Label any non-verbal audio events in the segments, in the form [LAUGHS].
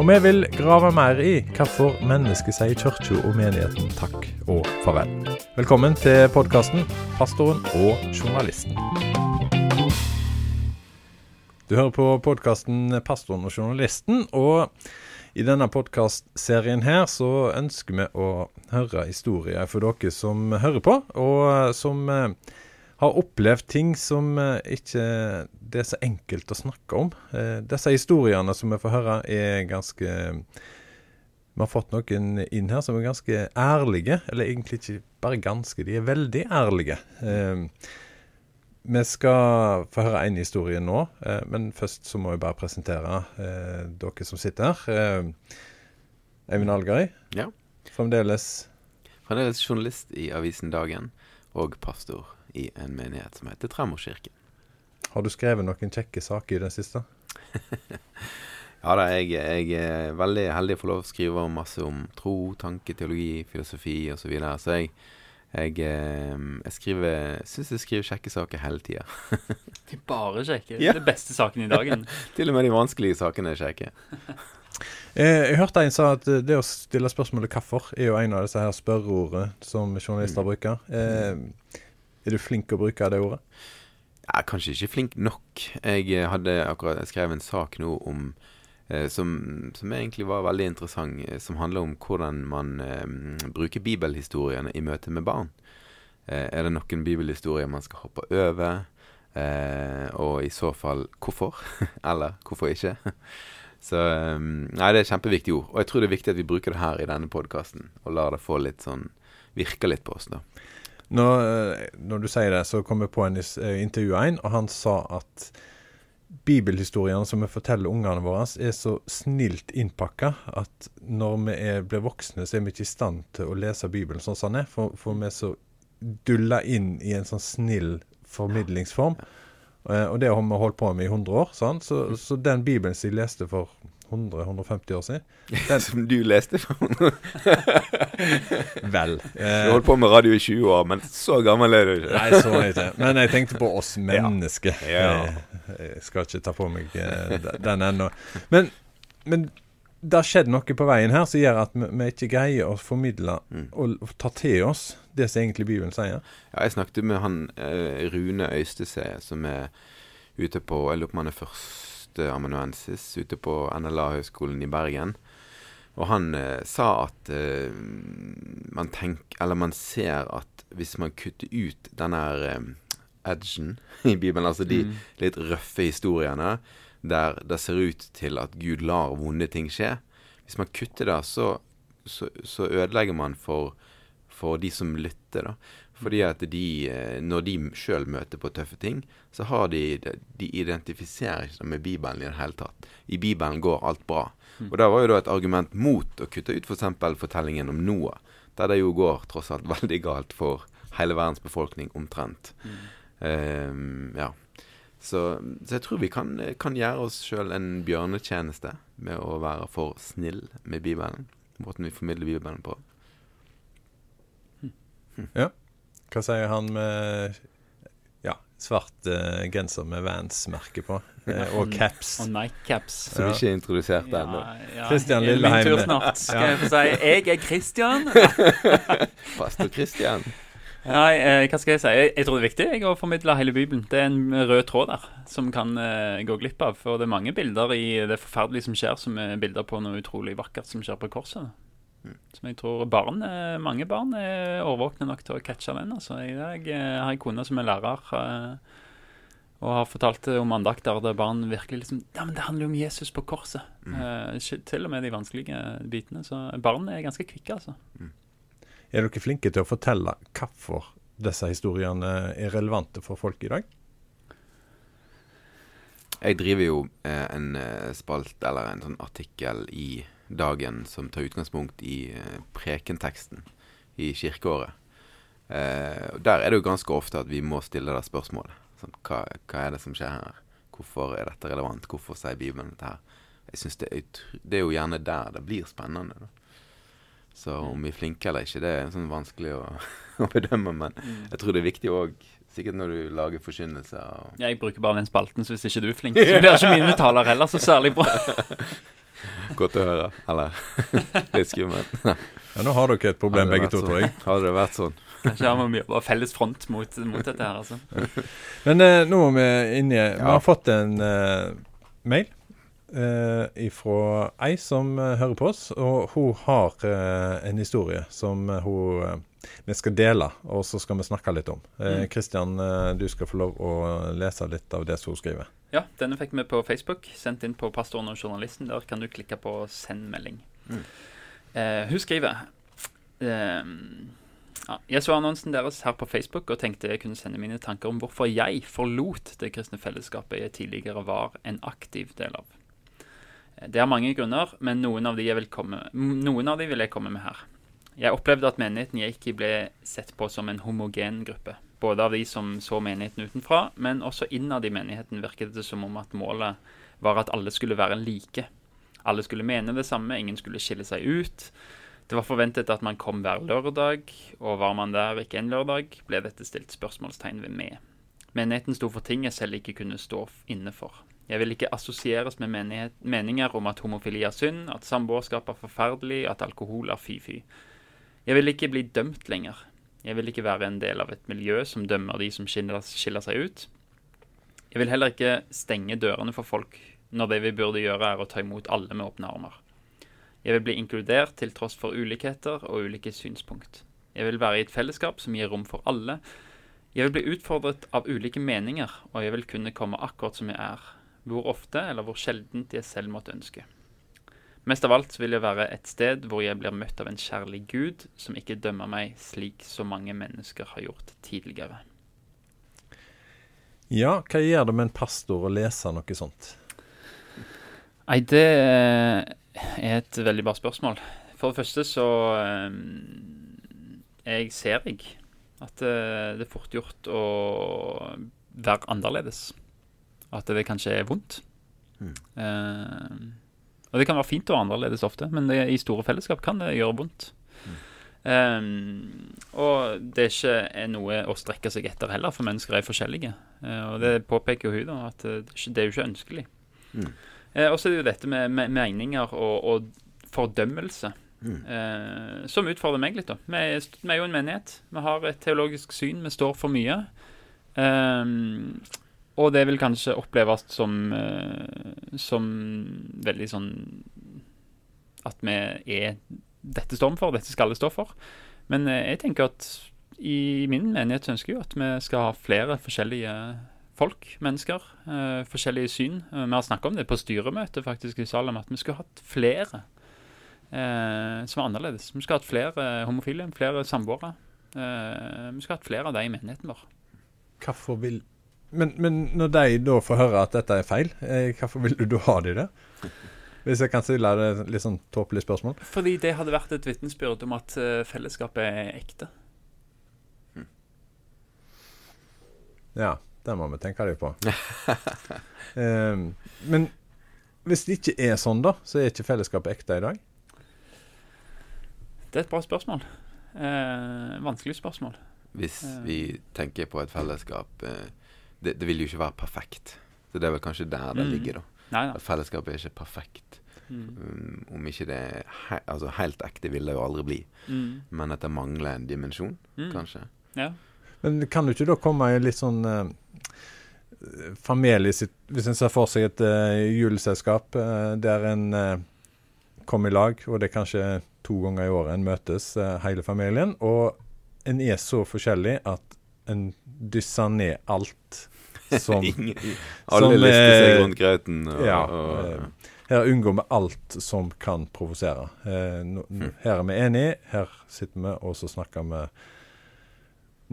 Og vi vil grave mer i hvorfor mennesket sier kirka og menigheten takk og farvel. Velkommen til podkasten 'Pastoren og journalisten'. Du hører på podkasten 'Pastoren og journalisten'. og i denne podkastserien her så ønsker vi å høre historier for dere som hører på, og som eh, har opplevd ting som eh, ikke det er så enkelt å snakke om. Eh, disse historiene som vi får høre, er ganske Vi har fått noen inn her som er ganske ærlige. Eller egentlig ikke bare ganske, de er veldig ærlige. Eh, vi skal få høre én historie nå, eh, men først så må jeg bare presentere eh, dere som sitter her. Eh, Eivind Algerøy, Ja. fremdeles Fremdeles journalist i avisen Dagen og pastor i en menighet som heter Tremorkirken. Har du skrevet noen kjekke saker i det siste? [LAUGHS] Ja da, jeg, jeg er veldig heldig å få lov å skrive masse om tro, tanke, teologi, filosofi osv. Så, videre. så jeg, jeg, eh, jeg skriver syns jeg skriver kjekke saker hele tida. [LAUGHS] De bare kjekke. Ja. Det beste saken i dagen. [LAUGHS] Til og med de vanskelige sakene er kjekke. Eh, jeg hørte en sa at eh, det å stille spørsmålet 'hvorfor' er jo en av disse her spørreordene som journalister bruker. Eh, er du flink til å bruke det ordet? Er kanskje ikke flink nok. Jeg eh, hadde akkurat skrevet en sak nå om eh, som, som egentlig var veldig interessant, eh, som handler om hvordan man eh, bruker bibelhistoriene i møte med barn. Eh, er det noen bibelhistorier man skal hoppe over? Eh, og i så fall hvorfor? [LAUGHS] Eller hvorfor ikke? [LAUGHS] Så Nei, det er kjempeviktig ord. Og jeg tror det er viktig at vi bruker det her i denne podkasten, og lar det få litt sånn Virke litt på oss, da. Når, eh, når du sier det, så kom jeg på en eh, intervju en, og han sa at bibelhistoriene som vi forteller ungene våre, er så snilt innpakka at når vi er, blir voksne, så er vi ikke i stand til å lese Bibelen sånn som den er. For, for vi er så dulla inn i en sånn snill formidlingsform. Eh, og det har vi holdt på med i 100 år. Sant? Så, så den Bibelen som jeg leste for 100-150 år siden [LAUGHS] Den- Som du leste for [LAUGHS] Vel. Eh, du holdt på med radio i 20 år, men så gammel er du ikke. Nei, så er jeg ikke. Men jeg tenkte på oss [LAUGHS] mennesker. Ja. Jeg, jeg skal ikke ta på meg eh, den ennå. Men, men det har skjedd noe på veien her som gjør at vi, vi ikke greier å formidle Mm. og, ta til oss det som egentlig Bibelen sier. Ja, jeg snakket med han eh, Rune Øystese, som er ute på Jeg lurer på om han er førsteamanuensis ute på NLA-høgskolen i Bergen. Og han eh, sa at eh, man tenker Eller man ser at hvis man kutter ut den her eh, edgen [LAUGHS] i Bibelen, altså de Mm. litt røffe historiene der det ser ut til at Gud lar vonde ting skje Hvis man kutter det, så, så, så ødelegger man for, for de som lytter. da. Fordi at de, eh, når de sjøl møter på tøffe ting, så har de De identifiserer ikke med Bibelen i det hele tatt. I Bibelen går alt bra. Og det var jo da et argument mot å kutte ut f.eks. For fortellingen om Noah, der det jo går tross alt [LAUGHS] veldig galt for hele verdens befolkning omtrent. Ehm, ja. Så, så jeg tror vi kan, kan gjøre oss sjøl en bjørnetjeneste med å være for snill med Bibelen. Måten vi formidler Bibelen på. Hva sier han med ja, svart uh, genser med Vans-merke på? [LAUGHS] Eh, og caps. Og Nike-caps. Som Ja. ikke er introdusert ennå. Christian er Lilleheim. Min tur snart. Skal jeg få si 'Jeg er Christian'? [LAUGHS] Pastor Christian. Nei, eh, hva skal jeg si? Jeg, jeg tror det er viktig jeg, å formidle hele Bibelen. Det er en rød tråd der som kan eh, gå glipp av. For det er mange bilder i det forferdelige som skjer, som er bilder på noe utrolig vakkert som skjer på korset. Som jeg tror barn, eh, mange barn er årvåkne nok til å catche den. Altså. jeg, dag eh, har en kone som er lærer. eh, og har fortalt om andakter der barn virkelig liksom Ja, men det handler jo om Jesus på korset. Eh, til og med de vanskelige bitene. Så barn er ganske kvikke, altså. Er dere flinke til å fortelle hvorfor disse historiene er relevante for folk i dag? Jeg driver jo eh, en spalt, eller en sånn artikkel i Dagen som tar utgangspunkt i eh, prekenteksten i kirkeåret. Eh, der er det jo ganske ofte at vi må stille det spørsmålet. Sånn, hva, hva er det som skjer her? Hvorfor er dette relevant? Hvorfor sier Bibelen dette her? Jeg synes det, er det er jo gjerne der det blir spennende. Da. Så om vi er flinke eller ikke, det er sånn vanskelig å, [LAUGHS] å bedømme. Men jeg tror det er viktig òg, sikkert når du lager forkynnelser. og Jeg bruker bare den spalten, så hvis ikke du er flink, så [LAUGHS] blir ikke mine taler heller så særlig bra. [LAUGHS] [LAUGHS] Godt å høre. Eller [LAUGHS] litt skummelt. [LAUGHS] Ja, nå har dere et problem begge to, sånn- tror jeg. Hadde det vært sånn. Kanskje her må vi jobbe felles front mot, mot dette her, altså. Men eh, nå må vi inn i Vi har fått en eh, mail eh, fra ei som eh, hører på oss, og hun har eh, en historie som eh, hun eh, vi skal dele, og så skal vi snakke litt om. Eh, Mm. Kristian, eh, du skal få lov å lese litt av det som hun skriver. Ja, denne fikk vi på Facebook. Sendt inn på pastoren og journalisten. Der kan du klikke på 'send melding'. Mm. Eh, hun skriver eh, ja, Jeg så annonsen deres her på Facebook og tenkte jeg kunne sende mine tanker om hvorfor jeg forlot det kristne fellesskapet jeg tidligere var en aktiv del av. Eh, Det er mange grunner, men noen av de, jeg vil, komme, noen av de vil jeg komme med her. Jeg opplevde at menigheten jeg gikk i ble sett på som en homogen gruppe. Både av de som så menigheten utenfra, men også innad i menigheten virket det som om at målet var at alle skulle være like. Alle skulle mene det samme, ingen skulle skille seg ut. Det var forventet at man kom hver lørdag, og var man der ikke en lørdag, ble dette stilt spørsmålstegn ved med. Menigheten sto for ting jeg selv ikke kunne stå inne for. Jeg vil ikke assosieres med meninger om at homofili er synd, at samboerskap er forferdelig, at alkohol er fy-fy. Jeg vil ikke bli dømt lenger. Jeg vil ikke være en del av et miljø som dømmer de som skiller, seg ut. Jeg vil heller ikke stenge dørene for folk når det vi burde gjøre er å ta imot alle med åpne armer. Jeg vil bli inkludert til tross for ulikheter og ulike synspunkt. Jeg vil være i et fellesskap som gir rom for alle. Jeg vil bli utfordret av ulike meninger, og jeg vil kunne komme akkurat som jeg er. Hvor ofte eller hvor sjeldent jeg selv måtte ønske. Mest av alt vil jeg være et sted hvor jeg blir møtt av en kjærlig Gud som ikke dømmer meg slik så mange mennesker har gjort tidligere. Ja, hva gjør det med en pastor å lese noe sånt? Nei, det er et veldig bra spørsmål. For det første så eh, Jeg ser jeg at eh, det er fort gjort å være annerledes. At det kanskje er vondt. Mm. Eh, og det kan være fint å være annerledes ofte, men det, i store fellesskap kan det gjøre vondt. Eh, og det er ikke noe å strekke seg etter heller, for mennesker er forskjellige. Uh, og det påpeker jo hun, da, at eh, det er jo ikke ønskelig. Mm. Uh, og så er det jo dette med, med meninger og, og fordømmelse. Mm. Som utfordrer meg litt. da vi er, vi er jo en menighet. Vi har et teologisk syn. Vi står for mye. Ehm, og det vil kanskje oppleves som eh, Som veldig sånn At vi er Dette står vi for, dette skal det stå for. Men eh, jeg tenker at i min menighet ønsker jeg jo at vi skal ha flere forskjellige folk, mennesker. eh, forskjellige syn. Vi har snakka om det på styremøtet faktisk i Salem, at vi skulle hatt flere eh, som er annerledes. Vi skulle hatt flere homofile, flere samboere. Eh, vi skulle hatt flere av de i menigheten vår. Hvorfor vil men, men når de da får høre at dette er feil, eh, hvorfor vil du da ha de det? Hvis jeg kan stille deg et litt sånn tåpelig spørsmål. Fordi det hadde vært et vitnesbyrd om at eh, fellesskapet er ekte. Ja, det må vi tenke litt på. [LAUGHS] Ehm, men hvis det ikke er sånn, da, så er ikke fellesskapet ekte i dag? Det er et bra spørsmål. Eh, vanskelig spørsmål. Hvis vi tenker på et fellesskap eh, det, det vil jo ikke være perfekt. Så det er vel kanskje der det Mm. ligger, da. Nei da. At fellesskapet er ikke perfekt. Mm. Um, om ikke det he altså helt ekte vil det jo aldri bli. Mm. Men at det mangler en dimensjon, Mm. kanskje. Ja. Men kan du ikke da komme i litt sånn uh, familie Hvis en ser for seg et uh, juleselskap uh, der en uh, kommer i lag, og det er kanskje to ganger i året en møtes, hele familien, og en er så forskjellig at en dyssa ned alt som [LAUGHS] Ingen- Alle som, lister seg eh, rundt grøten. Og, ja, og, eh, Her unngår vi alt som kan provosere. Eh, Mm. Her er vi enige, her sitter vi, og så snakker vi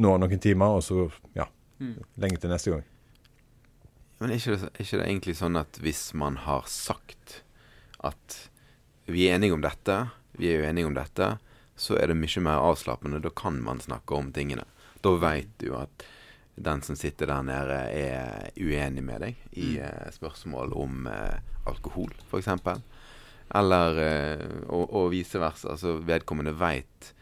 nå noen timer, og så ja, Mm. lenge til neste gang. Men er ikke, det, er ikke det egentlig sånn at hvis man har sagt at vi er enige om dette, vi er uenige om dette, så er det mye mer avslappende. Da kan man snakke om tingene. Da veit du at den som sitter der nede, er uenig med deg i Mm. eh, spørsmål om eh, alkohol, f.eks. Eller eh, og, og vice versa. Altså vedkommende veit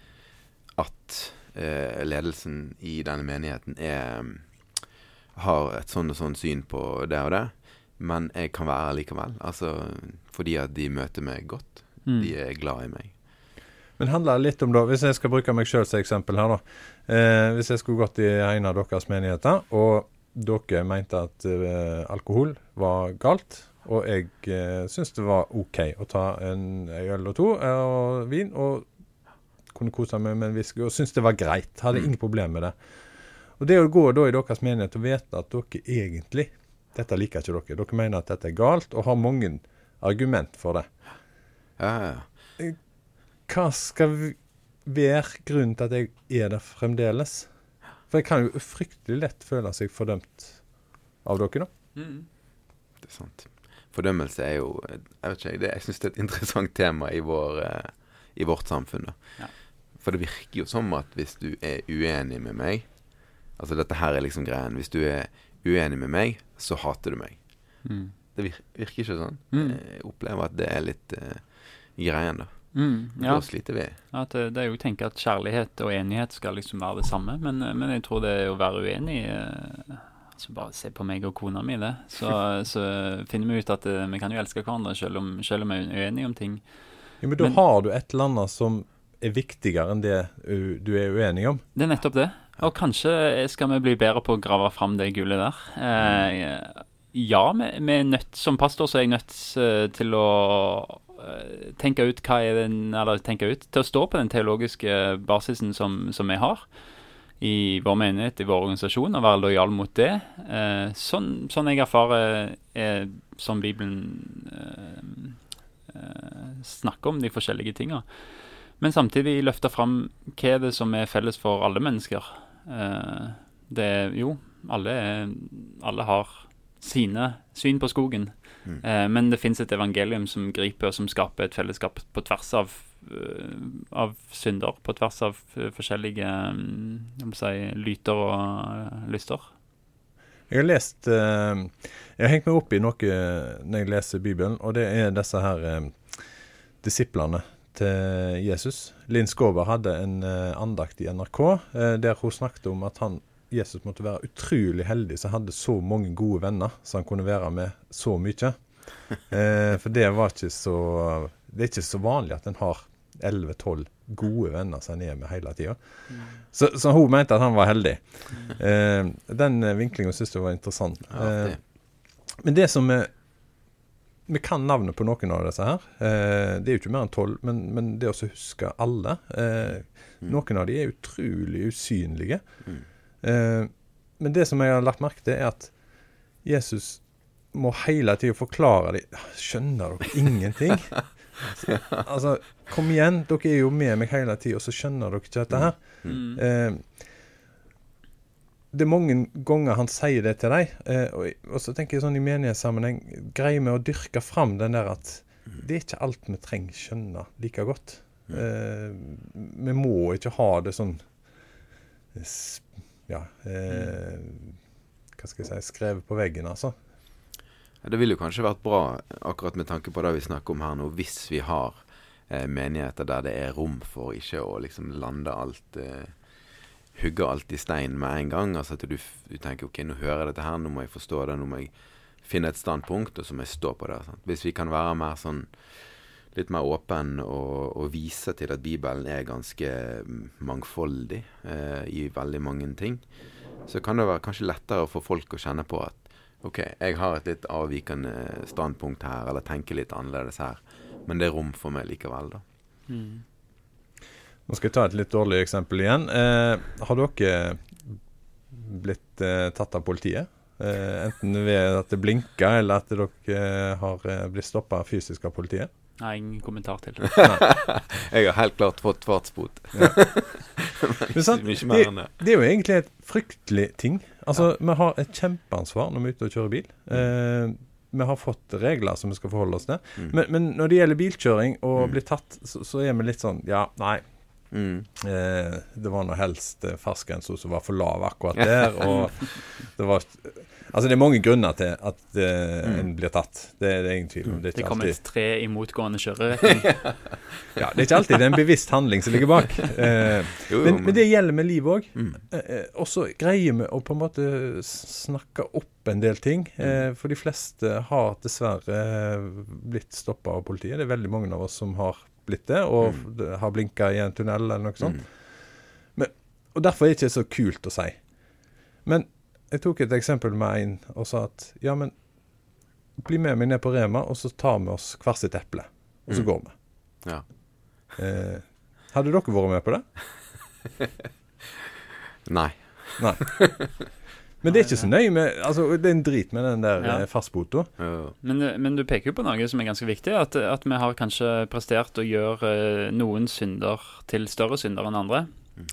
at eh, ledelsen i denne menigheten er har et sånn og sånn syn på det og det, men jeg kan være likevel. Altså fordi at de møter meg godt. Mm. De er glad i meg. Men handler det litt om da, Hvis jeg skal bruke meg sjøl som eksempel her, da. Eh, hvis jeg skulle gått i en av deres menigheter, og dere mente at eh, alkohol var galt, og jeg eh, syns det var OK å ta en øl og to eh, og vin, og kunne kose meg med en whisky, og syntes det var greit. Hadde Mm. ingen problemer med det. Og det å gå da i deres menighet og vite at dere egentlig Dette liker ikke dere. Dere mener at dette er galt, og har mange argument for det. Ja, ja. Hva skal være grunnen til at jeg er der fremdeles? For jeg kan jo fryktelig lett føle seg fordømt av dere, da. Mm. Det er sant. Fordømmelse er jo Jeg vet ikke, det, jeg syns det er et [LAUGHS] interessant tema i, vår, eh, i vårt samfunn. da. Ja. For det virker jo som at hvis du er uenig med meg Altså dette her er liksom greien. Hvis du er uenig med meg, så hater du meg. Mm. Det vir virker ikke sånn. Mm. Jeg opplever at det er litt uh, greien, da. Mm. Ja, Da sliter vi. at det, det er jo å tenke at kjærlighet og enighet skal liksom være det samme, men, eh, men jeg tror det er å være uenig eh, Altså Bare se på meg og kona mi, det. Så, [LAUGHS] så finner vi ut at eh, vi kan jo elske hverandre selv om, selv om vi er uenige om ting. Ja, men da Men- har du et eller annet som er viktigere enn det du er uenig om. Det er nettopp det. Og kanskje skal vi bli bedre på å grave fram det gullet der. Eh, ja, vi, vi er nødt, som pastor så er jeg nødt eh, til å eh, tenke ut hva er den, eller tenke ut, til å stå på den teologiske basisen som, som vi har i vår menighet, i vår organisasjon, og være lojal mot det. Eh, sånn, sånn jeg erfarer er som Bibelen eh, eh, snakker om de forskjellige tinga. Men samtidig løfte fram hva er det som er felles for alle mennesker. Eh, det er jo alle, alle har sine syn på skogen. Mm. Men det fins et evangelium som griper, og som skaper et fellesskap på tvers av, eh, av synder. På tvers av eh, forskjellige mm, si, lyter og lyster. Jeg har lest Jeg har hengt meg opp i noe når jeg leser Bibelen, og det er disse her disiplene til Jesus. Linn Skåber hadde en andakt i NRK der hun snakket om at han, Jesus måtte være utrolig heldig som hadde så mange gode venner som han kunne være med så mye. [LAUGHS] Eh, for det var ikke så Det er ikke så vanlig at en har 11-12 gode venner som en er med hele tida. Så, så hun mente at han var heldig. Eh, den eh, vinklinga syns jeg var interessant. Eh, men det som er Vi kan navnet på noen av disse her. Eh, det er jo ikke mer enn tolv, men, men det å huske alle eh, Mm. Noen av de er utrolig usynlige. Mm. Eh, men det som jeg har lagt merke til, er at Jesus må hele tida forklare dem Skjønner dere ingenting? Så, [LAUGHS] altså, kom igjen, dere er jo med meg hele tida, så skjønner dere ikke dette her. Mm. Eh, det er mange ganger han sier det til deg, eh, og, og så tenker jeg sånn i menighetssammenheng Greier vi å dyrke fram den der at det er ikke alt vi trenger skjønne like godt. Eh, vi må ikke ha det sånn s- Ja eh, Hva skal jeg si Skrevet på veggen, altså. Det ville jo kanskje vært bra, akkurat med tanke på det vi snakker om her nå, hvis vi har eh, menigheter der det er rom for ikke å liksom lande alt eh, Hugge alt i stein med en gang. Altså at du, du tenker OK, nå hører jeg dette her, nå må jeg forstå det, nå må jeg finne et standpunkt, og så må jeg stå på det. Sant? Hvis vi kan være mer sånn litt mer åpen og, og vise til at Bibelen er ganske mangfoldig eh, i veldig mange ting, så kan det være kanskje lettere for folk å kjenne på at OK, jeg har et litt avvikende standpunkt her, eller tenker litt annerledes her, men det er rom for meg likevel, da. Mm. Nå skal jeg ta et litt dårlig eksempel igjen. Eh, har dere blitt eh, tatt av politiet? Eh, enten ved at det blinker, eller at dere eh, har eh, blitt stoppa fysisk av politiet? Nei, ingen kommentar til. det. [LAUGHS] Jeg har helt klart fått fartsbot. ja. [LAUGHS] Mye det, mer enn det. det er jo egentlig et fryktelig ting. Altså, Vi har et kjempeansvar når vi er ute og kjører bil. Eh, vi har fått regler som vi skal forholde oss til. Mm. Men, men når det gjelder bilkjøring og Mm. bli tatt, så, så er vi litt sånn Ja, nei. Mm. Eh, det var nå helst eh, fartsgrensa som var for lav akkurat der. [LAUGHS] Og det var Altså, det er mange grunner til at eh, en blir tatt. Det, det er ingen tvil om. Det Det kommer alltid et tre i motgående kjøreretning. [LAUGHS] Ja, det er ikke alltid det er en bevisst handling som ligger bak. Uh, [LAUGHS] Jo, jo, men, men det gjelder med livet òg. Mm. Uh, og så greier vi å på en måte snakke opp en del ting. Eh, for de fleste har dessverre eh, blitt stoppa av politiet. Det er veldig mange av oss som har blitt det, og Mm. har blinka i en tunnel eller noe sånt. Mm. Og derfor er det ikke så kult å si. Men jeg tok et eksempel med en og sa at ja, men bli med meg ned på Rema, og så tar vi oss hvert sitt eple. Og så Mm. går vi. Ja. Eh, hadde dere vært med på det? [LAUGHS] Nei. Nei. Men det er ikke så nøye med Altså, det er en drit med den der Ja. ja. fastbota. Jo. Men, men du peker jo på noe som er ganske viktig. At, at vi har kanskje prestert å gjøre eh, noen synder til større synder enn andre.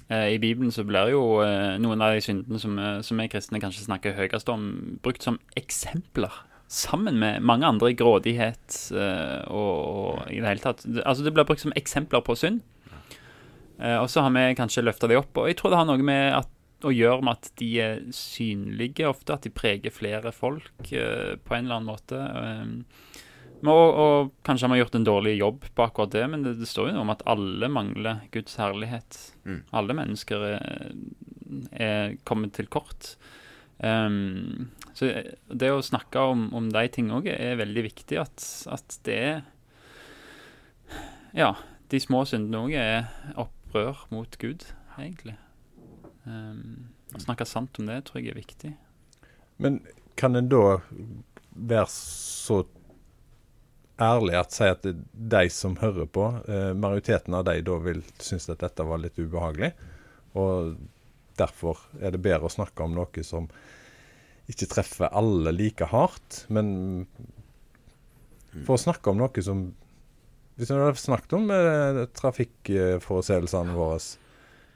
Eh, I Bibelen så blir jo eh, noen av de syndene som, eh, som vi kristne kanskje snakker høyest om, brukt som eksempler. Sammen med mange andre grådighet eh, og, og i det hele tatt. Altså Det blir brukt som eksempler på synd. Og så har vi kanskje løfta de opp. Og jeg tror det har noe med at, å gjøre med at de er synlige ofte. At de preger flere folk på en eller annen måte. Men og, og kanskje har gjort en dårlig jobb på akkurat det, men det, det står jo noe om at alle mangler Guds herlighet. Mm. Alle mennesker er, er kommet til kort. Um, så det å snakke om, om de tingene òg er veldig viktig. At, at det er Ja, de små syndene òg er opprør mot Gud, egentlig. Um, å snakke sant om det tror jeg er viktig. Men kan en da være så ærlig å si at de som hører på, eh, majoriteten av de da vil synes at dette var litt ubehagelig, og derfor er det bedre å snakke om noe som ikke treffer alle like hardt, men for å snakke om noe som Hvis vi hadde snakket om eh, trafikkforseelsene våre,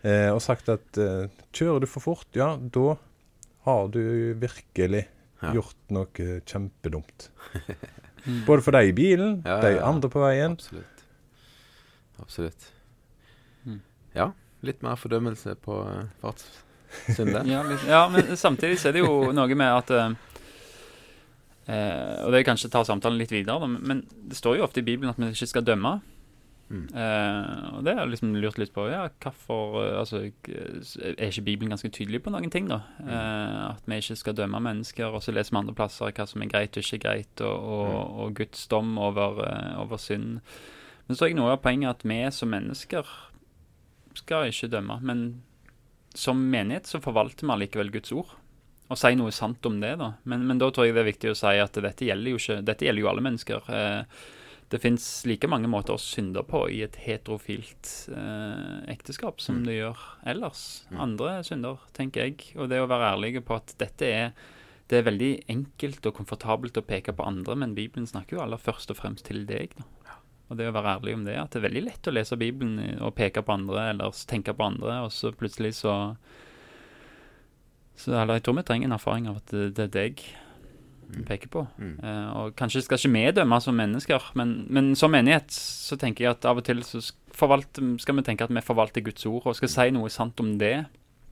eh, og sagt at eh, kjører du for fort, ja, da har du virkelig Ja. gjort noe kjempedumt. [LAUGHS] Mm. Både for deg i bilen, Ja, ja, de andre på veien. Absolutt. Absolutt. Mm. Ja, litt mer fordømmelse på uh, fartssynder. [LAUGHS] Ja, ja, men samtidig så er det jo noe med at uh, uh, Og det er kanskje å ta samtalen litt videre, da, men det står jo ofte i Bibelen at vi ikke skal dømme. Mm. Eh, og det har jeg liksom lurt litt på. Ja, hvorfor uh, altså, Er ikke Bibelen ganske tydelig på noen ting, da? Uh, at vi ikke skal dømme mennesker, og så leser vi andre plasser hva som er greit og ikke greit, og, og, og Guds dom over, eh, over synd. Men så er jeg noe av poenget at vi som mennesker skal ikke dømme. Men som menighet så forvalter vi allikevel Guds ord. Og sier noe sant om det, da. Men, men da tror jeg det er viktig å si at dette gjelder jo ikke Dette gjelder jo alle mennesker. Eh, det fins like mange måter å synde på i et heterofilt eh, ekteskap som Mm. det gjør ellers. Mm. Andre synder, tenker jeg. Og det å være ærlige på at dette er det er veldig enkelt og komfortabelt å peke på andre, men Bibelen snakker jo aller først og fremst til deg. da. Og det å være ærlig om det, at det er veldig lett å lese Bibelen og peke på andre, eller tenke på andre, og så plutselig så så eller Jeg tror vi trenger en erfaring av at det, det er deg vi peker på. Mm. Uh, og kanskje skal ikke vi dømme som mennesker, men, men som menighet så tenker jeg at av og til så sk- skal vi tenke at vi forvalter Guds ord, og skal si noe sant om det.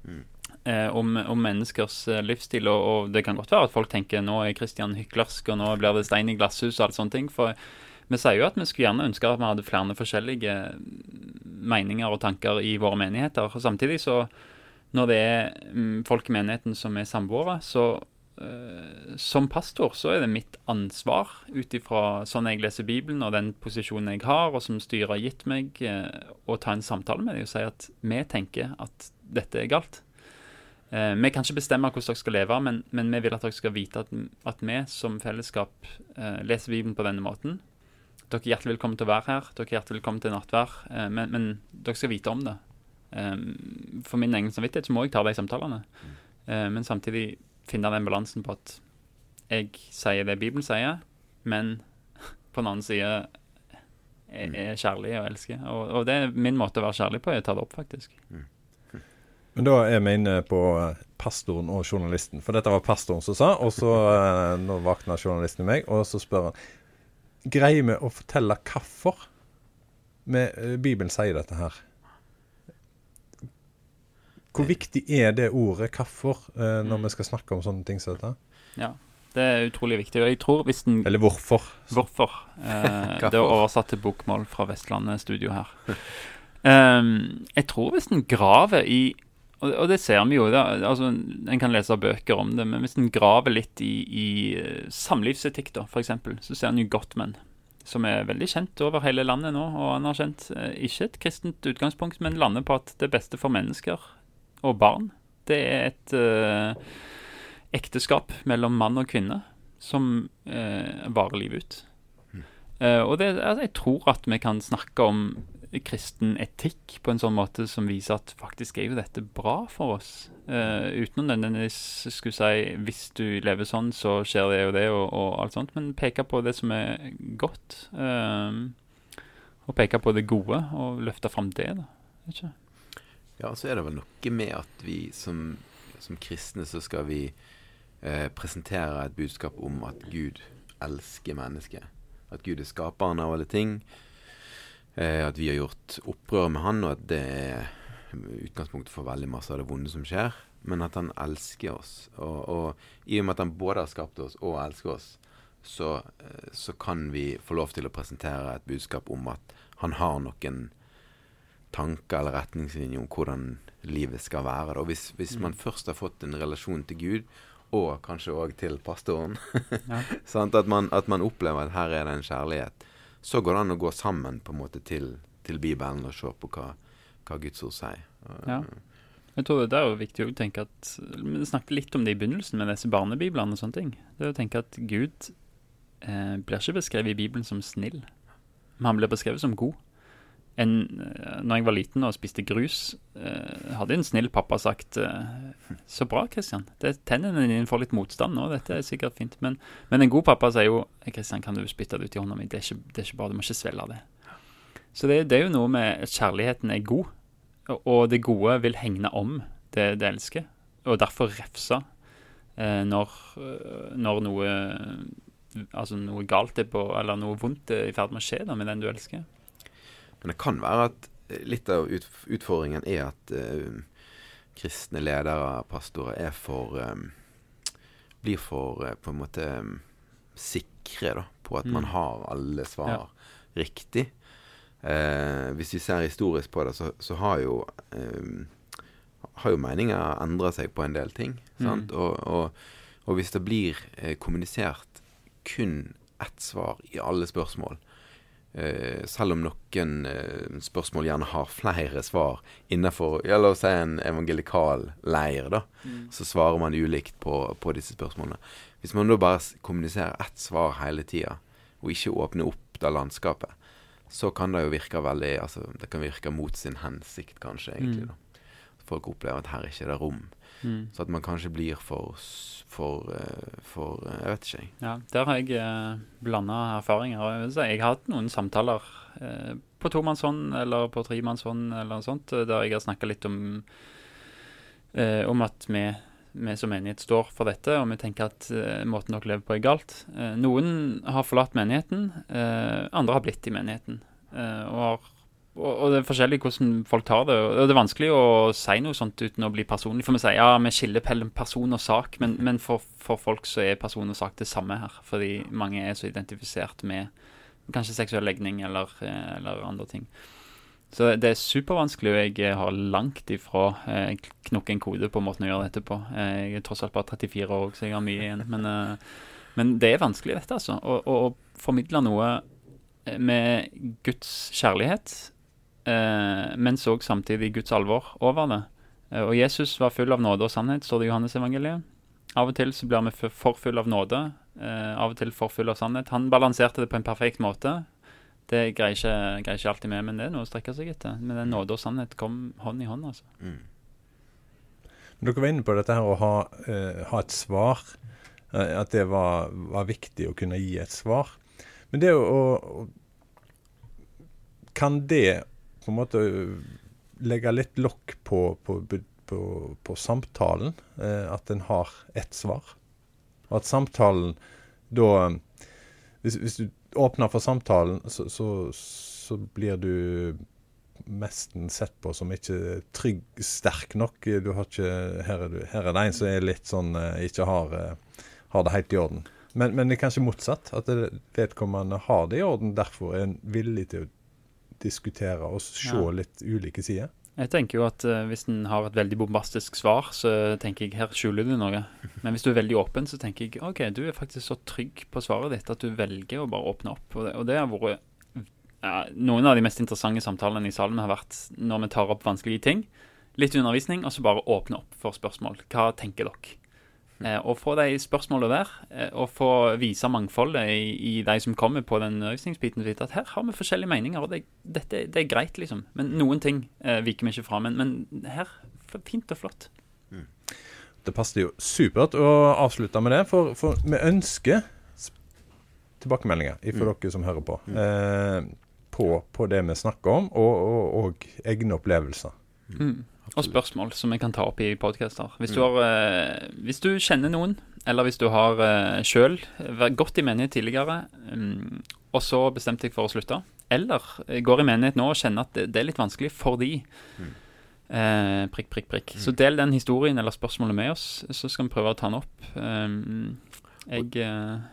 Mm. Uh, om, om menneskers eh, livsstil, og, og det kan godt være at folk tenker nå er Kristian hyklersk, og nå blir det stein i glasshus og alt sånne ting. For vi sier jo at vi skulle gjerne ønske at vi hadde flere forskjellige meninger og tanker i våre menigheter. Og samtidig så, når det er mm, folk i menigheten som er samboere, så som pastor så er det mitt ansvar ut ifra sånn jeg leser Bibelen og den posisjonen jeg har, og som styret har gitt meg, eh, å ta en samtale med dem og si at vi tenker at dette er galt. Eh, vi kan ikke bestemme hvordan dere skal leve, men, men vi vil at dere skal vite at, at vi som fellesskap eh, leser Bibelen på denne måten. Dere er hjertelig velkommen til å være her. Dere er hjertelig velkommen til nattvær. Eh, men, men dere skal vite om det. Eh, for min egen samvittighet så må jeg ta de samtalene. Eh, men samtidig finne den balansen på at jeg sier det Bibelen sier, men [LAUGHS] på den annen side er, er kjærlig og elsker. Og, og det er min måte å være kjærlig på. Jeg tar det opp, faktisk. Men da er vi inne på pastoren og journalisten. For dette var pastoren som sa, og så [LAUGHS] eh, nå våkna journalisten i meg, og så spør han Greier vi å fortelle hvorfor eh, Bibelen sier dette her? Hvor viktig er det ordet 'hvorfor' eh, når Mm. vi skal snakke om sånne ting som dette? Ja. Det er utrolig viktig. Og jeg tror hvis den Eller hvorfor? Hvorfor? Eh, [LAUGHS] det er oversatt til bokmål fra Vestlandet studio her. Um, jeg tror hvis en graver i og, og det ser vi jo. da, altså, En kan lese bøker om det, men hvis en graver litt i, i eh, samlivsetikk, da, f.eks., så ser en jo Gottman, som er veldig kjent over hele landet nå. Og han har kjent ikke et kristent utgangspunkt, men lander på at det beste for mennesker og barn, det er et eh, ekteskap mellom mann og kvinne som eh, varer livet ut. Eh, og det, altså, jeg tror at vi kan snakke om kristen etikk på en sånn måte som viser at faktisk er jo dette bra for oss. Eh, uten å nødvendigvis skulle si hvis du lever sånn, så skjer det og det, og, og alt sånt. Men peke på det som er godt. eh, og peke på det gode, og løfte fram det. da. Ikke. Ja, så er det vel noe med at vi som, som kristne så skal vi eh, presentere et budskap om at Gud elsker mennesket. At Gud er skaperen av alle ting. Eh, at vi har gjort opprør med Han, og at det er utgangspunktet for veldig masse av det vonde som skjer. Men at Han elsker oss. Og, og i og med at Han både har skapt oss og elsker oss, så, eh, så kan vi få lov til å presentere et budskap om at Han har noen tanker eller retningslinjer om hvordan livet skal være. Da. Hvis, hvis man først har fått en relasjon til Gud, og kanskje òg til pastoren, [LAUGHS] Ja. At, man, at man opplever at her er det en kjærlighet, så går det an å gå sammen på en måte til, til Bibelen og se på hva, hva Guds ord sier. Ja. Jeg tror det er jo viktig å tenke at Vi snakket litt om det i begynnelsen med disse barnebiblene og sånne ting. Det er å tenke at Gud eh, blir ikke beskrevet i Bibelen som snill, men han blir beskrevet som god. En, eh, når jeg var liten og spiste grus, eh, hadde en snill pappa sagt eh, Så bra, Kristian. Tennene dine får litt motstand nå, dette er sikkert fint. Men, men en god pappa sier jo Kristian, kan du spytte det ut i hånda mi? Det er ikke, det er ikke bra, du må ikke svelge det. Så det, det er jo noe med at kjærligheten er god. Og- det gode vil hegne om det det elsker, og derfor refse eh, når, eh, når noe Altså noe galt er på Eller noe vondt er i ferd med å skje da med den du elsker. Men det kan være at eh, litt av utfordringen er at uh, kristne ledere, pastorer, er for um, Blir for uh, på en måte um, sikre da, på at man Mm. har alle svar Ja. riktig. Uh, hvis vi ser historisk på det, så, så har jo um, har jo meninger endra seg på en del ting. Sant? Mm. Og, og, og hvis det blir kommunisert kun ett svar i alle spørsmål, selv om noen eh, spørsmål gjerne har flere svar innenfor ja, La oss si en evangelikal leir, da, så svarer man ulikt på, på disse spørsmålene. Hvis man da bare kommuniserer ett svar hele tida, og ikke åpner opp det landskapet, så kan det jo virke veldig Altså, det kan virke mot sin hensikt, kanskje, egentlig. Mm. da. Folk opplever at her er ikke det rom. Mm. Så at man kanskje blir for For, eh, for eh, Jeg vet ikke, jeg. Ja, der har jeg eh, blanda erfaringer. Jeg, har hatt noen samtaler eh, på tomannshånd eller på tremannshånd eller noe sånt, eh, der jeg har snakka litt om eh, om at vi, vi som menighet står for dette, og vi tenker at eh, måten dere lever på er galt. Eh, noen har forlatt menigheten, eh, andre har blitt i menigheten. Og, har, og, det er forskjellig hvordan folk tar det. Og det er vanskelig å si noe sånt uten å bli personlig. For vi sier ja, vi skiller mellom person og sak, men, men for, for folk så er person og sak det samme her. Fordi mange er så identifisert med kanskje seksuell legning eller, eh, eller andre ting. Så det er supervanskelig, og jeg eh, har langt ifra eh, knukket en kode på måten å gjøre dette på. Eh, Jeg er tross alt bare 34 år, så jeg har mye igjen. Men, men det er vanskelig, dette, altså. Å, å, å formidle noe med Guds kjærlighet, eh, så òg samtidig Guds alvor over det. Eh, og Jesus var full av nåde og sannhet, står det i Johannes-evangeliet. Av og til så blir vi for full av nåde, eh, av og til for full av sannhet. Han balanserte det på en perfekt måte. Det greier ikke, greier ikke alltid med, men det er noe å strekke seg etter. Men den nåde og sannhet kom hånd i hånd, altså. Mm. Dere var inne på dette her å ha, uh, ha et svar. Uh, at det var, var viktig å kunne gi et svar. Men det å, å Kan det på en måte legge litt lokk på, på, på, på samtalen? Eh, at en har ett svar? Og at samtalen da Hvis, hvis du åpner for samtalen, så, så, så blir du mesten sett på som ikke trygg, sterk nok. Du har ikke, her, er du, her er det en som er litt sånn ikke har, har det helt i orden. Men, men det er kanskje motsatt. At vedkommende har det i orden, derfor er en villig til å diskutere og se Ja. litt ulike sider. Jeg tenker jo at uh, hvis en har et veldig bombastisk svar, så tenker jeg her skjuler du noe. [LAUGHS] Men hvis du er veldig åpen, så tenker jeg OK, du er faktisk så trygg på svaret ditt at du velger å bare åpne opp. Og det, og det har vært ja, Noen av de mest interessante samtalene i salen har vært når vi tar opp vanskelige ting. Litt undervisning, og så bare åpne opp for spørsmål. Hva tenker dere? Eh, og få de spørsmålene der, eh, og få vise mangfoldet i, i de som kommer på den undervisningsbiten. At her har vi forskjellige meninger, og det, dette, det er greit, liksom. Men noen ting eh, viker vi ikke fra. Men, men her fint og flott. Det passet jo supert å avslutte med det, for, for vi ønsker tilbakemeldinger fra dere som hører på, eh, på, på det vi snakker om, og, og, og egne opplevelser. Mm. Og spørsmål som vi kan ta opp i podcaster. Hvis, har, eh, hvis du kjenner noen, eller hvis du har uh, sjøl vært godt i menighet tidligere, um, og så bestemte deg for å slutte, eller eh, går i menighet nå og kjenner at det, det er litt vanskelig for de, eh, prikk, prikk, prikk. Så del den historien eller spørsmålet med oss, så skal vi prøve å ta den opp. Um, jeg eh,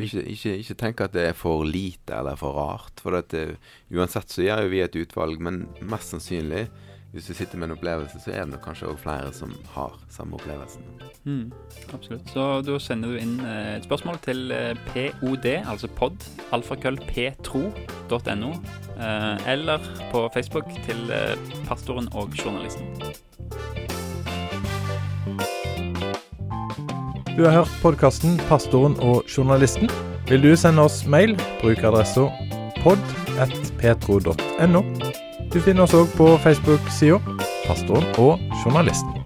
Ikke, ikke, ikke tenk at det er for lite eller for rart. For at det, uansett så gjør jo vi et utvalg, men mest sannsynlig, hvis du sitter med en opplevelse, så er det nok kanskje òg flere som har samme opplevelsen. Mm, absolutt. Så da sender du inn eh, et spørsmål til eh, pod, altså pod, alfakrøllptro.no, eh, eller på Facebook til pastoren og journalisten. Du har hørt podkasten 'Pastoren og journalisten'. Vil du sende oss mail, bruk adressa pod.petro.no. Du finner oss òg på Facebook-sida 'Pastoren og journalisten'.